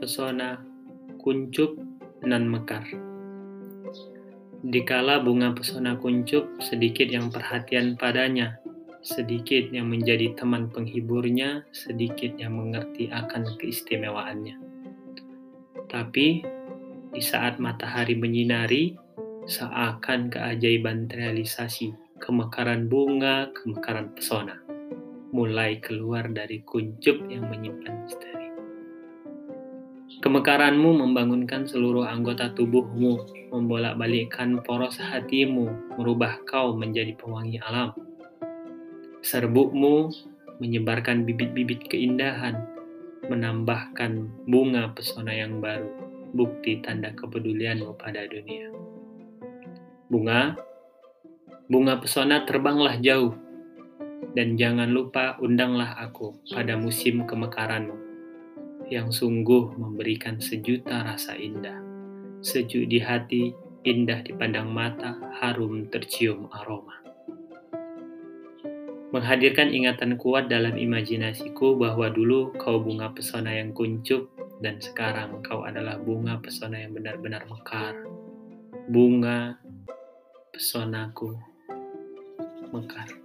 pesona, kuncup nan mekar. Dikala bunga pesona kuncup, sedikit yang perhatian padanya, sedikit yang menjadi teman penghiburnya, sedikit yang mengerti akan keistimewaannya. Tapi di saat matahari menyinari, seakan keajaiban terrealisasi, kemekaran bunga, kemekaran pesona, mulai keluar dari kuncup yang menyimpan misteri. Kemekaranmu membangunkan seluruh anggota tubuhmu, membolak-balikkan poros hatimu, merubah kau menjadi pewangi alam. Serbukmu menyebarkan bibit-bibit keindahan, menambahkan bunga pesona yang baru, bukti tanda kepedulianmu pada dunia. Bunga, bunga pesona terbanglah jauh, dan jangan lupa undanglah aku pada musim kemekaranmu yang sungguh memberikan sejuta rasa indah. Sejuk di hati, indah dipandang mata, harum tercium aroma. Menghadirkan ingatan kuat dalam imajinasiku bahwa dulu kau bunga pesona yang kuncup dan sekarang kau adalah bunga pesona yang benar-benar mekar. Bunga pesonaku mekar.